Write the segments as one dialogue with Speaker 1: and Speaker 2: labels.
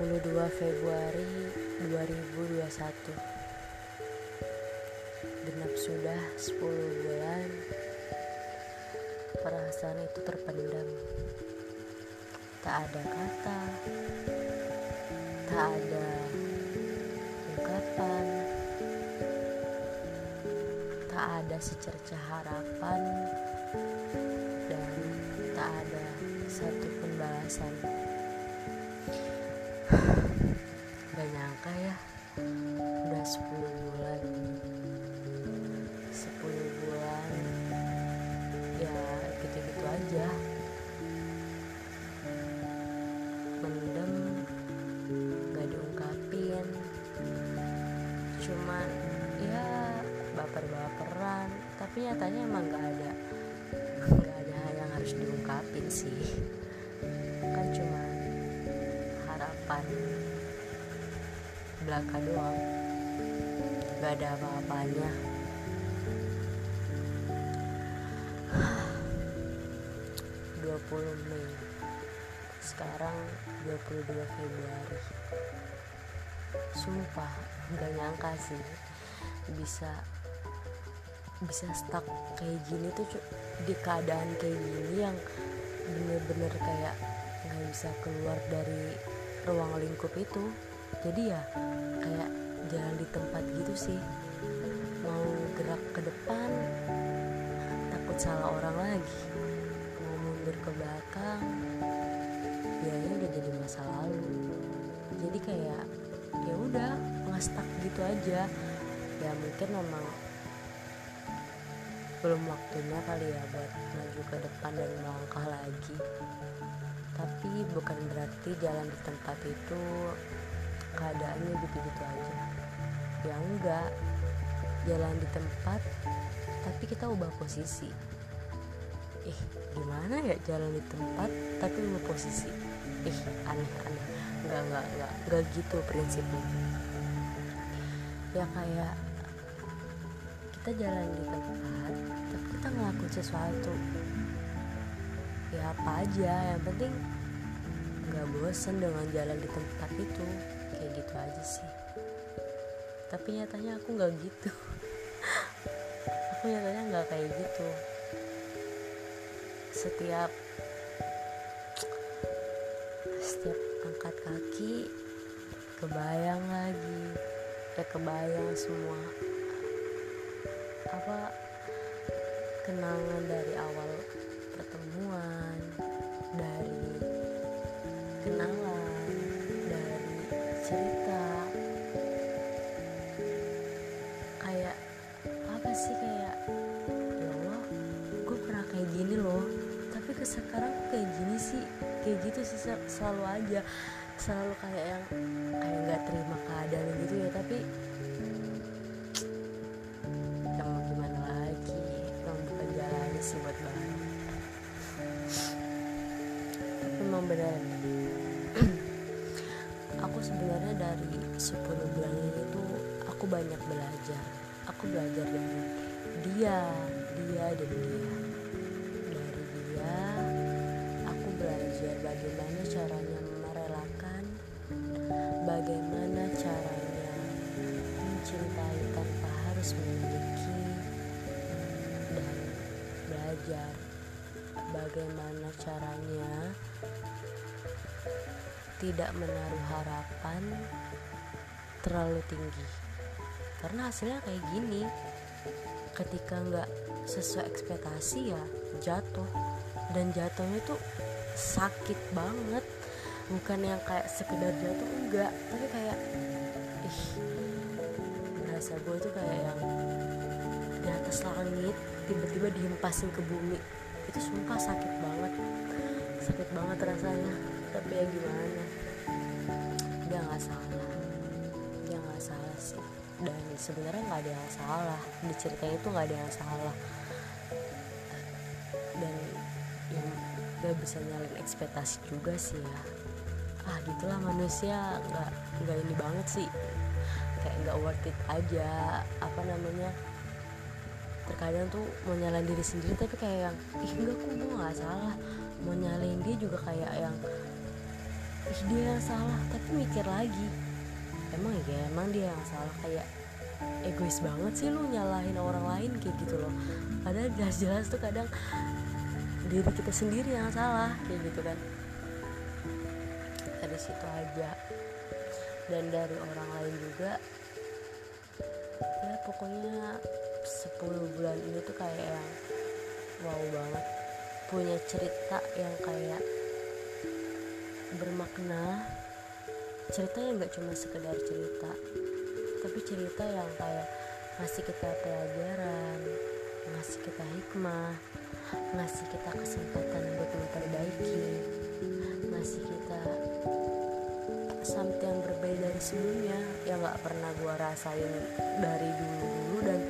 Speaker 1: 22 Februari 2021 Genap sudah 10 bulan. Perasaan itu terpendam. Tak ada kata. Tak ada ungkapan. Tak ada secerca harapan. Dan tak ada satu pun balasan Gak nyangka ya. Udah 10 bulan. 10 bulan. Ya gitu-gitu aja. Mendem Gak diungkapin. Cuman Ya baper-baperan. Tapi nyatanya emang gak ada Gak ada yang harus diungkapin sih. Kan cuma harapan belaka doang gak ada apa-apanya. Dua puluh Mei sekarang 22 Februari. Sumpah gak nyangka sih bisa bisa stuck kayak gini tuh di keadaan kayak gini yang bener-bener kayak nggak bisa keluar dari ruang lingkup itu jadi ya kayak jalan di tempat gitu sih. Mau gerak ke depan takut salah orang lagi. Mau mundur ke belakang biayanya udah jadi masa lalu. Jadi kayak ya udah ngestak gitu aja. Ya mungkin memang belum waktunya kali ya buat maju ke depan dan melangkah lagi. Tapi bukan berarti jalan di tempat itu keadaannya gitu-gitu aja. Ya enggak jalan di tempat tapi kita ubah posisi. Ih gimana ya jalan di tempat tapi ubah posisi? Ih aneh-aneh enggak enggak enggak enggak gitu prinsipnya. Ya kayak kita jalan di tempat tapi kita ngelakuin sesuatu. Ya apa aja yang penting nggak bosen dengan jalan di tempat itu. Kayak gitu aja sih. Tapi nyatanya aku nggak gitu. Aku nyatanya nggak kayak gitu. Setiap setiap angkat kaki kebayang lagi. Ya kebayang semua. Apa kenangan dari awal selalu aja selalu kayak yang kayak nggak terima keadaan gitu ya tapi ya mau gimana lagi emang bukan jalan sih buat bareng tapi benar aku sebenarnya dari 10 bulan ini tuh aku banyak belajar. Aku belajar dari dia dia dan dia bagaimana caranya merelakan? Bagaimana caranya mencintai tanpa harus memiliki dan belajar? Bagaimana caranya tidak menaruh harapan terlalu tinggi? Karena hasilnya kayak gini ketika nggak sesuai ekspektasi ya jatuh. Dan jatuhnya tuh sakit banget. Bukan yang kayak sekedar jatuh enggak. Tapi kayak ih merasa gue tuh kayak yang di atas langit tiba-tiba dihempasin ke bumi. Itu sumpah sakit banget. Sakit banget rasanya. Tapi ya gimana? Dia nggak salah. Dia nggak salah sih. Dan sebenarnya nggak ada yang salah. Di cerita itu nggak ada yang salah gak bisa nyalin ekspektasi juga sih ya. Ah gitulah manusia. Nggak nggak ini banget sih. Kayak nggak worth it aja. Apa namanya? Terkadang tuh mau nyalain diri sendiri tapi kayak yang ih enggak kok gue nggak salah. Mau nyalain dia juga kayak yang ih dia yang salah. Tapi mikir lagi emang ya emang dia yang salah? Kayak egois banget sih lu nyalahin orang lain kayak gitu loh. Padahal jelas-jelas tuh kadang diri kita sendiri yang salah kayak gitu kan. Dari situ aja. Dan dari orang lain juga ya pokoknya 10 bulan ini tuh kayak yang wow banget. Punya cerita yang kayak bermakna. Cerita yang nggak cuma sekedar cerita tapi cerita yang kayak ngasih kita pelajaran ngasih kita hikmah ngasih kita kesempatan buat memperbaiki. Ngasih kita something yang berbeda dari sebelumnya yang nggak pernah gue rasain dari dulu dulu dan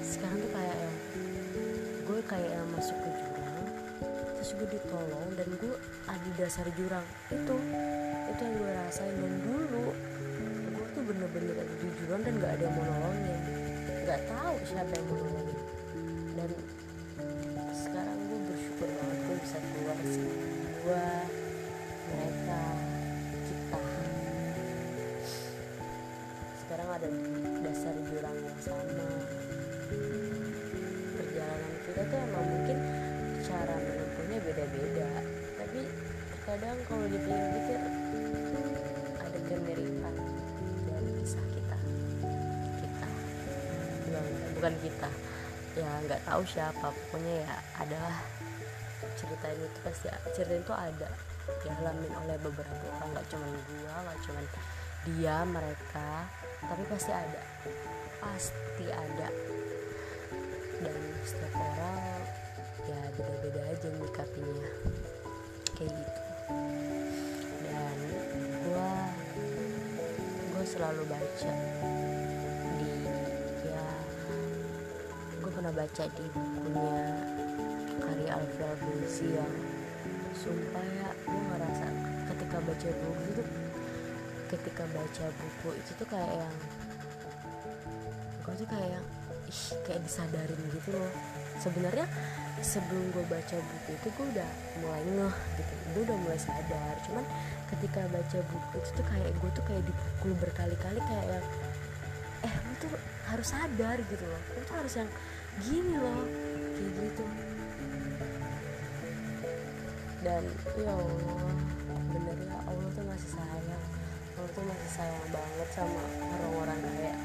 Speaker 1: sekarang tuh kayak yang gue kayak yang masuk ke jurang terus gue ditolong dan gue ada dasar jurang. Itu itu yang gue rasain. Dan dulu gue tuh bener-bener ada di jurang dan gak ada yang mau nolongin. Nggak tahu siapa yang mau nolongin bisa gue mereka kita. Sekarang ada dasar jurang yang sama. Perjalanan kita tuh emang mungkin cara menempuhnya beda-beda. Tapi terkadang kalau dipikir-pikir ada kemiripan dari kisah kita. Kita. Bukan, bukan kita. Ya nggak tahu siapa pokoknya ya adalah cerita ini tuh pasti cerita itu ada dialamin oleh beberapa orang nggak cuma gua nggak cuma dia mereka tapi pasti ada. Pasti ada. Dan setiap orang ya beda-beda aja nyikapinya kayak gitu. Dan gua gua selalu baca di ya gue pernah baca di bukunya Alfred Bulsi yang sumpah ya gue ngerasa ketika baca buku itu ketika baca buku itu tuh kayak yang gue tuh kayak yang ih kayak disadarin gitu loh. Sebenarnya sebelum gue baca buku itu gue udah mulai ngeh gitu gue udah mulai sadar. Cuman ketika baca buku itu tuh kayak gue tuh kayak dipukul berkali-kali kayak yang eh lu tuh harus sadar gitu loh. Lu tuh harus yang gini loh kayak gitu dan ya Allah bener ya Allah tuh masih sayang. Allah tuh masih sayang banget sama orang-orang kayak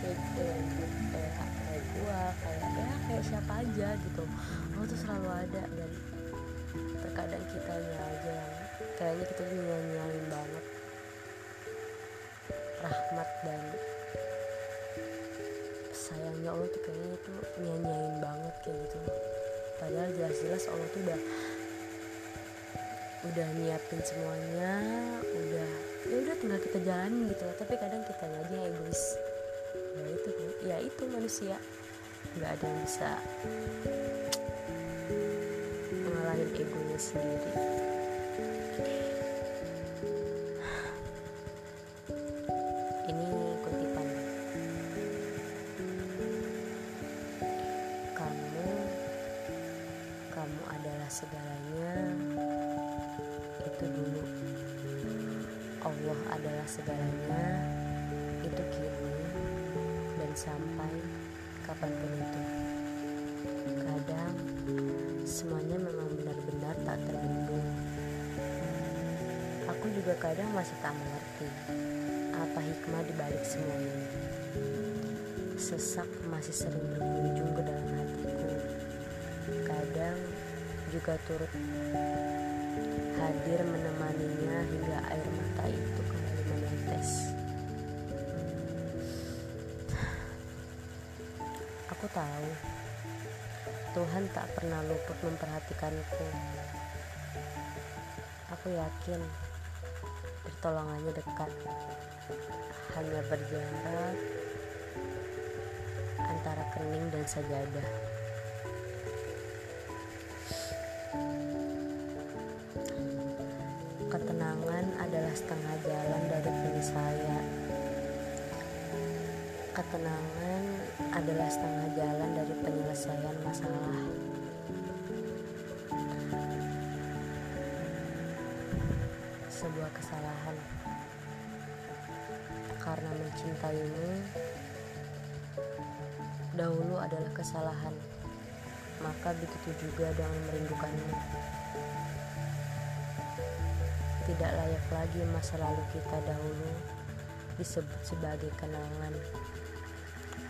Speaker 1: kayak kayak kayak kayak gua kayak ya kayak siapa aja gitu. Allah tuh selalu ada dan terkadang kitanya aja kayaknya kita tuh nyanyiin banget rahmat dan sayangnya Allah tuh kayaknya itu nyanyain banget kayak gitu. Padahal jelas-jelas Allah tuh udah udah nyiapin semuanya udah ya udah tinggal kita jalanin gitu loh tapi kadang kita aja egois. Ya itu ya itu manusia. Nggak ada yang bisa ngalahin egonya sendiri segalanya itu kini dan sampai kapan pun itu. Kadang semuanya memang benar-benar tak terbendung aku juga kadang masih tak mengerti apa hikmah dibalik semua ini. Sesak masih sering berkunjung ke dalam hatiku. Kadang juga turut hadir menemaninya hingga air mata itu menetes. Aku tahu Tuhan tak pernah luput memperhatikanku. Aku yakin pertolongannya dekat, hanya berjarak antara kening dan sajadah. Setengah jalan dari penyelesaian. Ketenangan adalah setengah jalan dari penyelesaian masalah. sebuah kesalahan karena mencintaimu dahulu adalah kesalahan maka begitu juga dengan merindukanmu tidak layak lagi masa lalu kita dahulu disebut sebagai kenangan.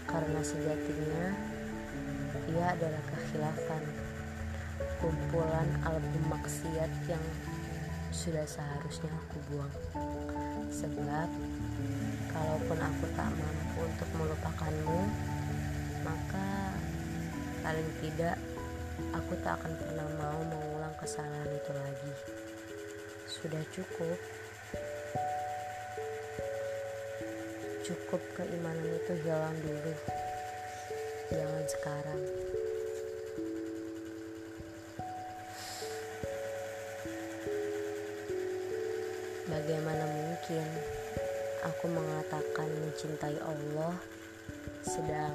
Speaker 1: Karena sejatinya ia adalah kekhilafan kumpulan album maksiat yang sudah seharusnya aku buang. Sebab kalaupun aku tak mampu untuk melupakanmu maka paling tidak aku tak akan pernah mau mengulang kesalahan itu lagi sudah cukup. Cukup keimanan itu hilang dulu. Jangan sekarang. Bagaimana mungkin aku mengatakan mencintai Allah sedang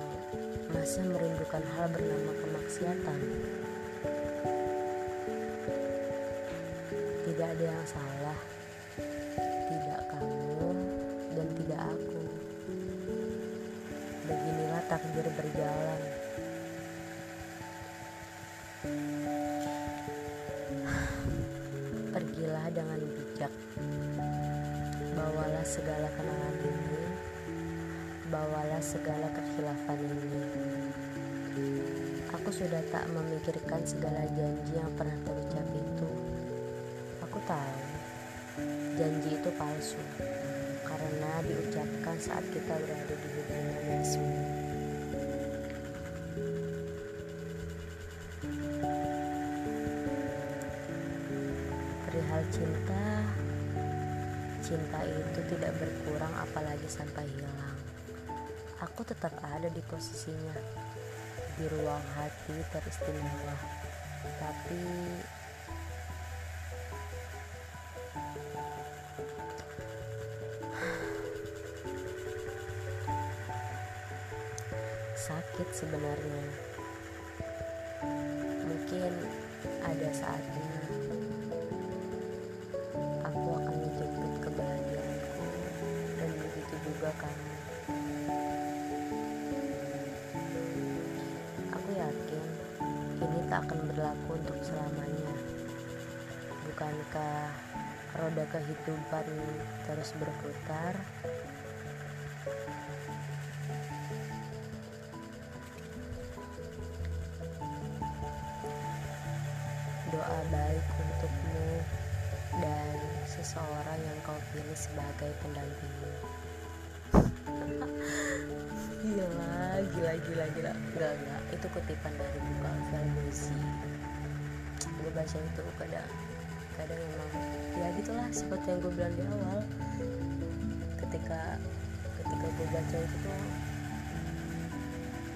Speaker 1: masih merindukan hal bernama kemaksiatan tidak ada yang salah. Tidak kamu dan tidak aku. Beginilah takdir berjalan. Pergilah dengan bijak. Bawalah segala kenangan ini. Bawalah segala kekhilafan ini. Aku sudah tak memikirkan segala janji yang pernah terucap itu tahu janji itu palsu karena diucapkan saat kita berada di hubungan resmi. Perihal cinta, cinta itu tidak berkurang apalagi sampai hilang. Aku tetap ada di posisinya, di ruang hati teristimewa. Tapi sakit sebenarnya. Mungkin ada saatnya aku akan menjemput kebahagiaanku dan begitu juga kamu aku yakin ini tak akan berlaku untuk selamanya. Bukankah roda kehidupan terus berputar doa baik untukmu dan seseorang yang kau pilih sebagai pendampingmu. Gila gila gila gila. Enggak enggak. Itu kutipan dari buku Alfian gue baca itu kadang kadang memang ya gitulah seperti yang gue bilang di awal. Ketika ketika gue baca itu tuh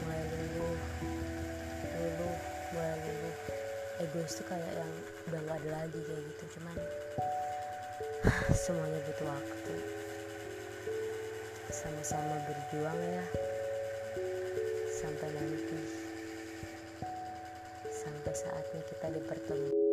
Speaker 1: mulai luluh luluh mulai luluh egois tuh kayak yang udah gak ada lagi kayak gitu. Cuman semuanya butuh waktu. Sama-sama berjuang ya. Sampai nanti. Sampai saatnya kita dipertemukan